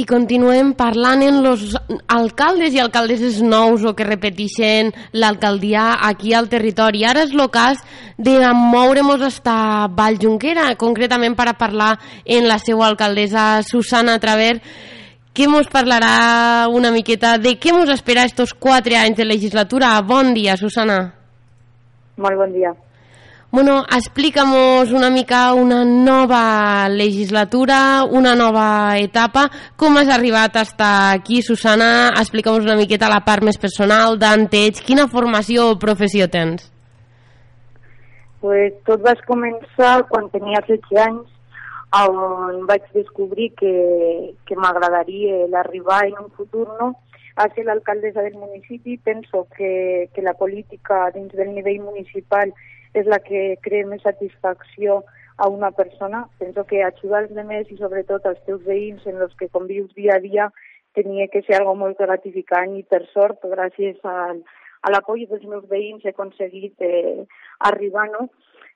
I continuem parlant en els alcaldes i alcaldesses nous o que repeteixen l'alcaldia aquí al territori. Ara és el cas de moure'ns hasta Val Junquera, concretament per a parlar en la seva alcaldessa Susana Traver, que ens parlarà una miqueta de què ens espera estos quatre anys de legislatura. Bon dia, Susana. Molt bon dia. Bueno, explícanos una mica una nova legislatura, una nova etapa. Com has arribat hasta aquí, Susana? Explica'ns una miqueta la part més personal d'Antech. Quina formació o professió tens? Pues tot va començar quan tenia 16 anys, on vaig descobrir que, que m'agradaria l'arribar en un futur no? a ser l'alcaldessa del municipi. Penso que, que la política dins del nivell municipal la que crea més satisfacció a una persona. Penso que ajudar els demés i sobretot als teus veïns en els que convius dia a dia tenia que ser algo molt gratificant i per sort, gràcies al, a l'apoll dels meus veïns he aconseguit eh, arribar no?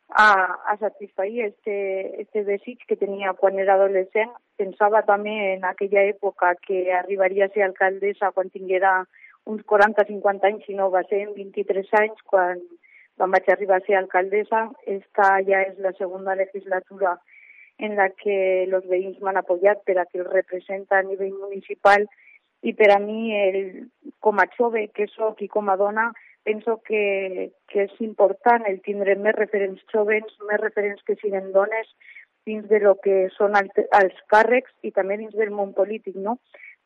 a, a satisfair este, este desig que tenia quan era adolescent. Pensava també en aquella època que arribaria a ser alcaldessa quan tinguera uns 40-50 anys, si no va ser en 23 anys, quan, quan vaig arribar a ser alcaldessa. Esta ja és la segona legislatura en la que els veïns m'han apoyat per a que els representa a nivell municipal i per a mi, el, com a jove que sóc i com a dona, penso que, que és important el tindre més referents joves, més referents que siguin dones dins de lo que són els càrrecs i també dins del món polític, no?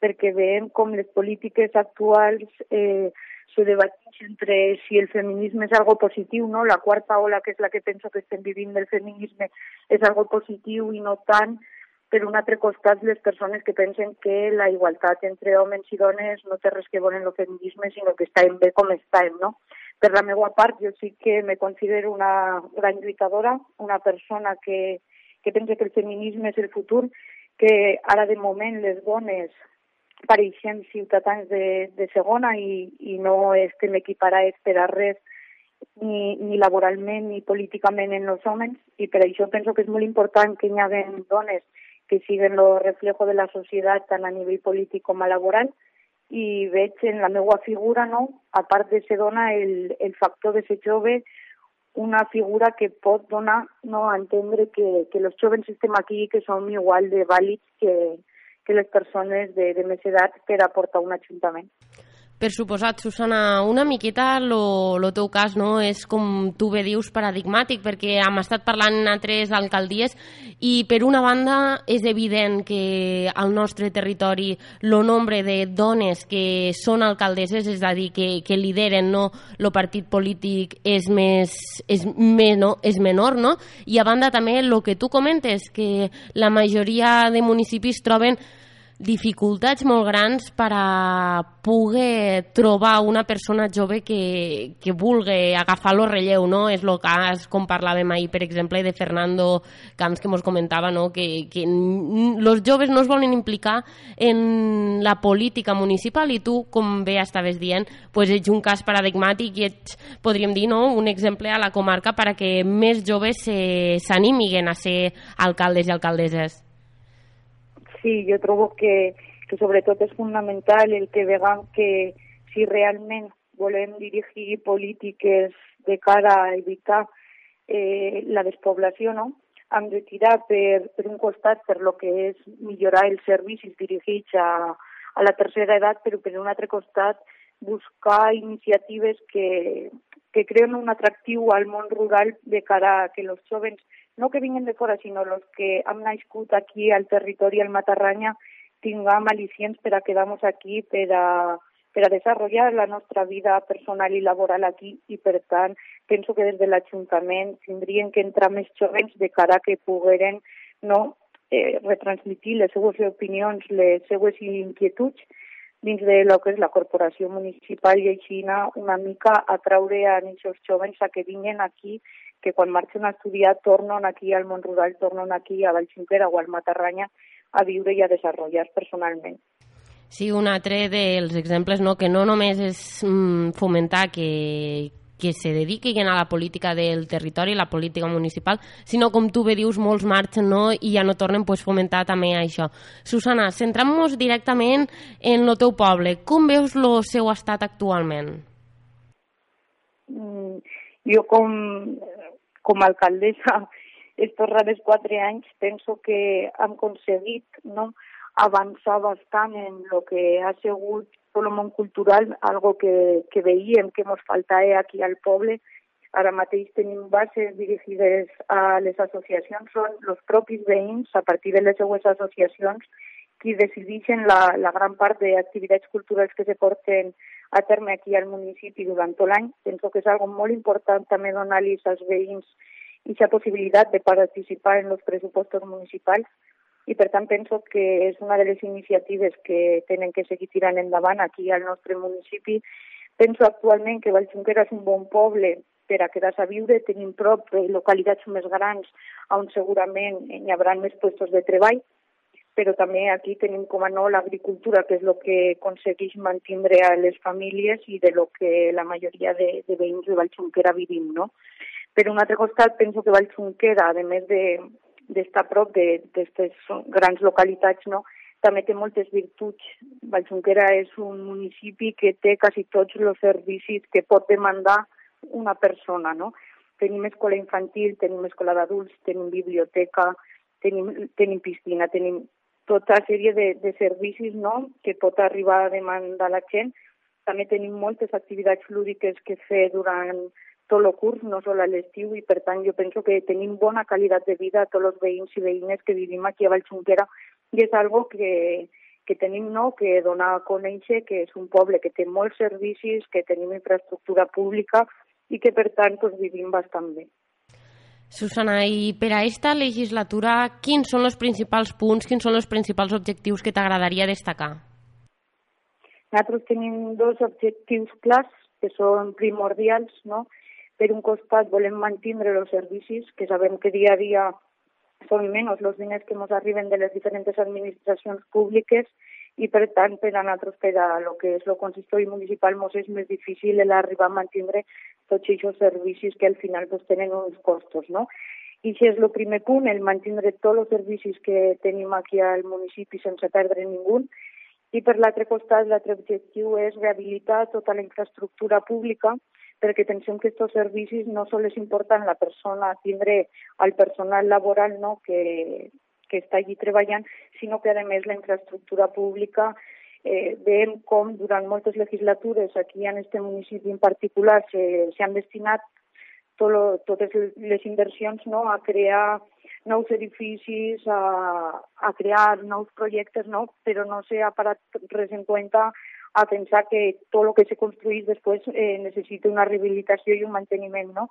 Perquè veiem com les polítiques actuals eh, se debateix entre si el feminisme és algo positiu, no? La quarta ola, que és la que penso que estem vivint del feminisme, és algo positiu i no tant per un altre costat les persones que pensen que la igualtat entre homes i dones no té res que veure amb el feminisme, sinó que estàvem bé com estàvem, no? Per la meva part, jo sí que me considero una gran lluitadora, una persona que, que pensa que el feminisme és el futur, que ara de moment les dones pareixem ciutadans de, de segona i, i no estem equiparats per a res ni, ni laboralment ni políticament en els homes i per això penso que és molt important que hi hagi dones que siguen el reflejo de la societat tant a nivell polític com a laboral i veig en la meva figura, no, a part de ser dona, el, el factor de ser jove, una figura que pot donar no, a entendre que, que els joves estem aquí que som igual de vàlids que, que les persones de, de més edat per aportar un ajuntament. Per suposat, Susana, una miqueta el teu cas no? És, com tu bé dius, paradigmàtic, perquè hem estat parlant en altres alcaldies i, per una banda, és evident que al nostre territori el nombre de dones que són alcaldesses, és a dir, que, que lideren no, el partit polític és, més, és, no, és menor, no? I, a banda, també el que tu comentes, que la majoria de municipis troben dificultats molt grans per a poder trobar una persona jove que, que vulgui agafar el relleu, no? És el cas, com parlàvem ahir, per exemple, de Fernando Camps, que ens comentava, no? Que, que els joves no es volen implicar en la política municipal i tu, com bé estaves dient, pues ets un cas paradigmàtic i ets, podríem dir, no? un exemple a la comarca per a que més joves s'animiguen a ser alcaldes i alcaldesses sí, jo trobo que, que sobretot és fundamental el que vegam que si realment volem dirigir polítiques de cara a evitar eh, la despoblació, no? hem de tirar per, per un costat per lo que és millorar els servicis dirigits a, a la tercera edat, però per un altre costat buscar iniciatives que, que creen un atractiu al món rural de cara a que els jovens no que vinguin de fora, sinó els que han nascut aquí al territori al Matarranya tinguem al·licients per a quedar-nos aquí, per a, per a desenvolupar la nostra vida personal i laboral aquí i, per tant, penso que des de l'Ajuntament tindrien que entrar més jovents de cara que pogueren no, eh, retransmitir les seues opinions, les seues inquietuds dins de lo que és la corporació municipal i així una mica atraure a aquests jovens a que vinguin aquí, que quan marxen a estudiar tornen aquí al món rural, tornen aquí a Vallxinquera o al Matarranya a viure i a desenvolupar personalment. Sí, un altre dels exemples no, que no només és mm, fomentar que, que se dediquin a la política del territori, la política municipal, sinó, com tu bé dius, molts marxen no? i ja no tornen pues, fomentar també això. Susana, centrem-nos directament en el teu poble. Com veus el seu estat actualment? Mm, jo com, com a alcaldessa estos rares quatre anys penso que hem aconseguit no, avançar bastant en el que ha sigut tot el món cultural, algo que, que veiem que ens faltava aquí al poble. Ara mateix tenim bases dirigides a les associacions, són els propis veïns, a partir de les seues associacions, qui decideixen la, la gran part d'activitats culturals que se porten a terme aquí al municipi durant tot l'any. Penso que és algo molt important també donar-li als veïns aquesta possibilitat de participar en els pressupostos municipals i per tant penso que és una de les iniciatives que tenen que seguir tirant endavant aquí al nostre municipi. Penso actualment que Vallxunquera és un bon poble per a quedar-se a viure, tenim prop localitats més grans on segurament hi haurà més puestos de treball, però també aquí tenim com a no l'agricultura, que és el que aconsegueix mantindre a les famílies i de lo que la majoria de, de veïns de Vallxunquera vivim, no? Per un altre costat, penso que Vallxunquera, a més de, d'estar a prop d'aquestes grans localitats, no? també té moltes virtuts. Valljunquera és un municipi que té quasi tots els servicis que pot demandar una persona. No? Tenim escola infantil, tenim escola d'adults, tenim biblioteca, tenim, tenim piscina, tenim tota sèrie de, de servicis no? que pot arribar a demandar la gent. També tenim moltes activitats lúdiques que fer durant tot el curs, no sol a l'estiu, i per tant jo penso que tenim bona qualitat de vida a tots els veïns i veïnes que vivim aquí a Vallxunquera i és algo que, que tenim no, que donar a conèixer que és un poble que té molts servicis, que tenim infraestructura pública i que per tant pues, vivim bastant bé. Susana, i per a aquesta legislatura, quins són els principals punts, quins són els principals objectius que t'agradaria destacar? Nosaltres tenim dos objectius clars que són primordials, no? Per un costat volem mantenir els servicis, que sabem que dia a dia són menys els diners que ens arriben de les diferents administracions públiques i per tant per a nosaltres, per a lo que és el consistori municipal, ens és més difícil arribar a mantenir tots aquests servicis que al final pues, tenen uns costos, no? I això és el primer punt, el mantenir tots els servicis que tenim aquí al municipi sense perdre ningú. I per l'altre costat, l'altre objectiu és rehabilitar tota la infraestructura pública perquè pensem que aquests servicis no sols importen la persona, tindre al personal laboral no, que, que està allí treballant, sinó que a més la infraestructura pública eh, veiem com durant moltes legislatures aquí en aquest municipi en particular s'han destinat tot lo, totes les inversions no, a crear nous edificis, a, a crear nous projectes, no? però no s'ha parat res en compte a pensar que tot el que se construís després eh, necessita una rehabilitació i un manteniment, no?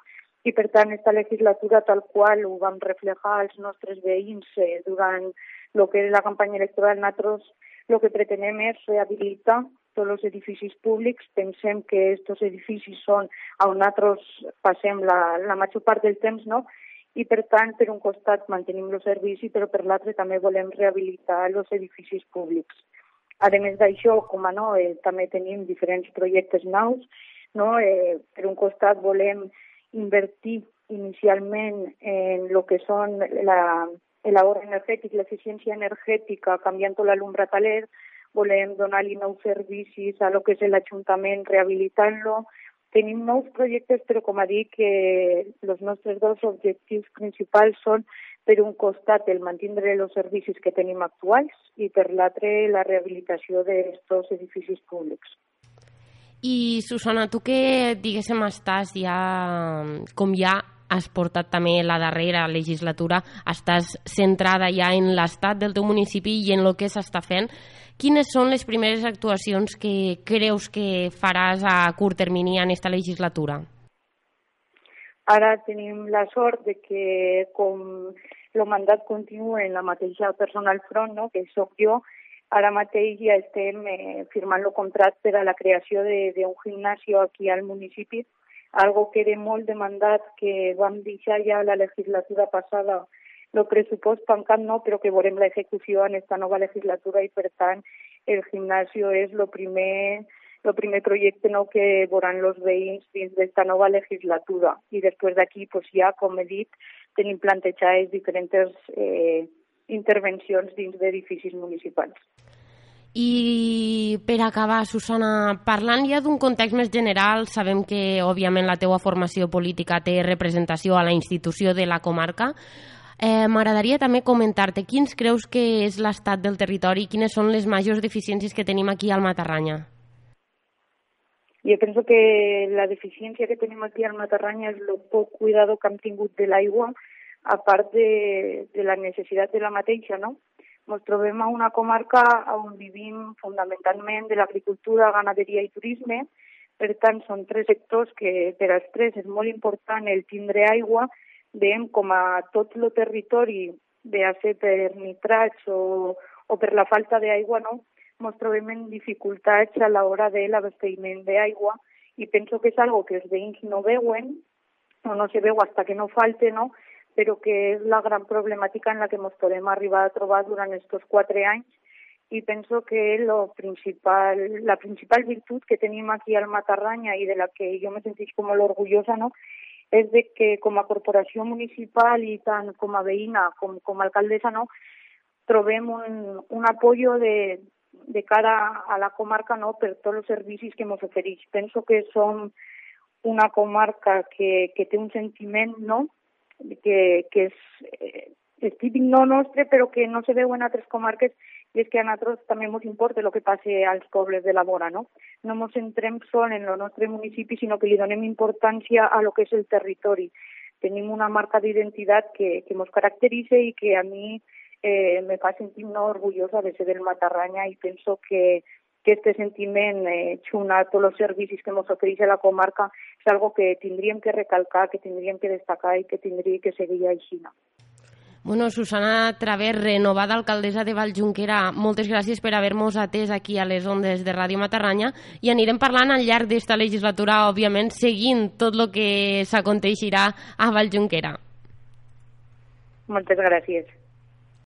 I per tant, esta legislatura tal qual ho vam reflejar als nostres veïns eh, durant el que és la campanya electoral, nosaltres el que pretenem és rehabilitar tots els edificis públics. Pensem que aquests edificis són on nosaltres passem la, la major part del temps, no? i per tant, per un costat mantenim el servici, però per l'altre també volem rehabilitar els edificis públics. A més d'això, com a no, eh, també tenim diferents projectes nous. No? Eh, per un costat volem invertir inicialment en el que són l'ahorro energètic, l'eficiència energètica, canviant tot l'alumbre taler, volem donar-li nous servicis a lo que és l'Ajuntament, rehabilitant-lo. Tenim nous projectes, però com a dir que els nostres dos objectius principals són per un costat el mantindre els servicis que tenim actuals i per l'altre la rehabilitació d'aquests edificis públics. I Susana, tu que diguéssim estàs ja, com ja has portat també la darrera legislatura, estàs centrada ja en l'estat del teu municipi i en el que s'està fent. Quines són les primeres actuacions que creus que faràs a curt termini en aquesta legislatura? Ara tenim la sort de que com el mandat continua en la mateixa persona al front, no? que sóc jo, ara mateix ja estem eh, firmant el contracte per a la creació d'un gimnasio aquí al municipi, algo que era molt demandat, que vam deixar ja la legislatura passada el pressupost tancat no, però que veurem l'execució en esta nova legislatura i per tant el gimnasio és el primer el primer projecte nou que veuran els veïns dins d'esta nova legislatura. I després d'aquí, pues, ja, com he dit, tenim plantejades diferents eh, intervencions dins d'edificis municipals. I per acabar, Susana, parlant ja d'un context més general, sabem que, òbviament, la teua formació política té representació a la institució de la comarca. Eh, M'agradaria també comentar-te quins creus que és l'estat del territori i quines són les majors deficiències que tenim aquí al Matarranya. Jo penso que la deficiència que tenim aquí al Matarranya és el poc cuidado que hem tingut de l'aigua, a part de, de la necessitat de la mateixa, no? Ens trobem a una comarca on vivim fonamentalment de l'agricultura, ganaderia i turisme, per tant, són tres sectors que per als tres és molt important el tindre aigua. Veiem com a tot el territori, de ser per nitrats o, o per la falta d'aigua, no? ens trobem en dificultats a l'hora de l'abastiment d'aigua i penso que és algo que els veïns no veuen o no se veu hasta que no falte, no? Però que és la gran problemàtica en la que ens podem arribar a trobar durant aquests quatre anys i penso que lo principal, la principal virtut que tenim aquí al Matarranya i de la que jo me sentís com molt orgullosa no? és de que com a corporació municipal i tant com a veïna com, com a alcaldessa no, trobem un, un apoyo de, de cara a la comarca no, per tots els servicis que ens ofereix. Penso que som una comarca que, que té un sentiment no, que, que és, és típic no nostre, però que no se veu en altres comarques, i és que a nosaltres també ens importa el que passa als pobles de la vora, no? No ens centrem sol en el nostre municipi, sinó que li donem importància a lo que és el territori. Tenim una marca d'identitat que, que ens caracteritza i que a mi eh, me fa sentir no orgullosa de ser del Matarranya i penso que que este sentiment eh, xuna tots els servicis que ens ofereix la comarca és algo que tindríem que recalcar, que tindríem que destacar i que tindria que seguir així. Bueno, Susana Traver, renovada alcaldessa de Valljunquera, moltes gràcies per haver-nos atès aquí a les ondes de Ràdio Matarranya i anirem parlant al llarg d'esta legislatura, òbviament, seguint tot el que s'aconteixirà a Valljunquera. Moltes gràcies.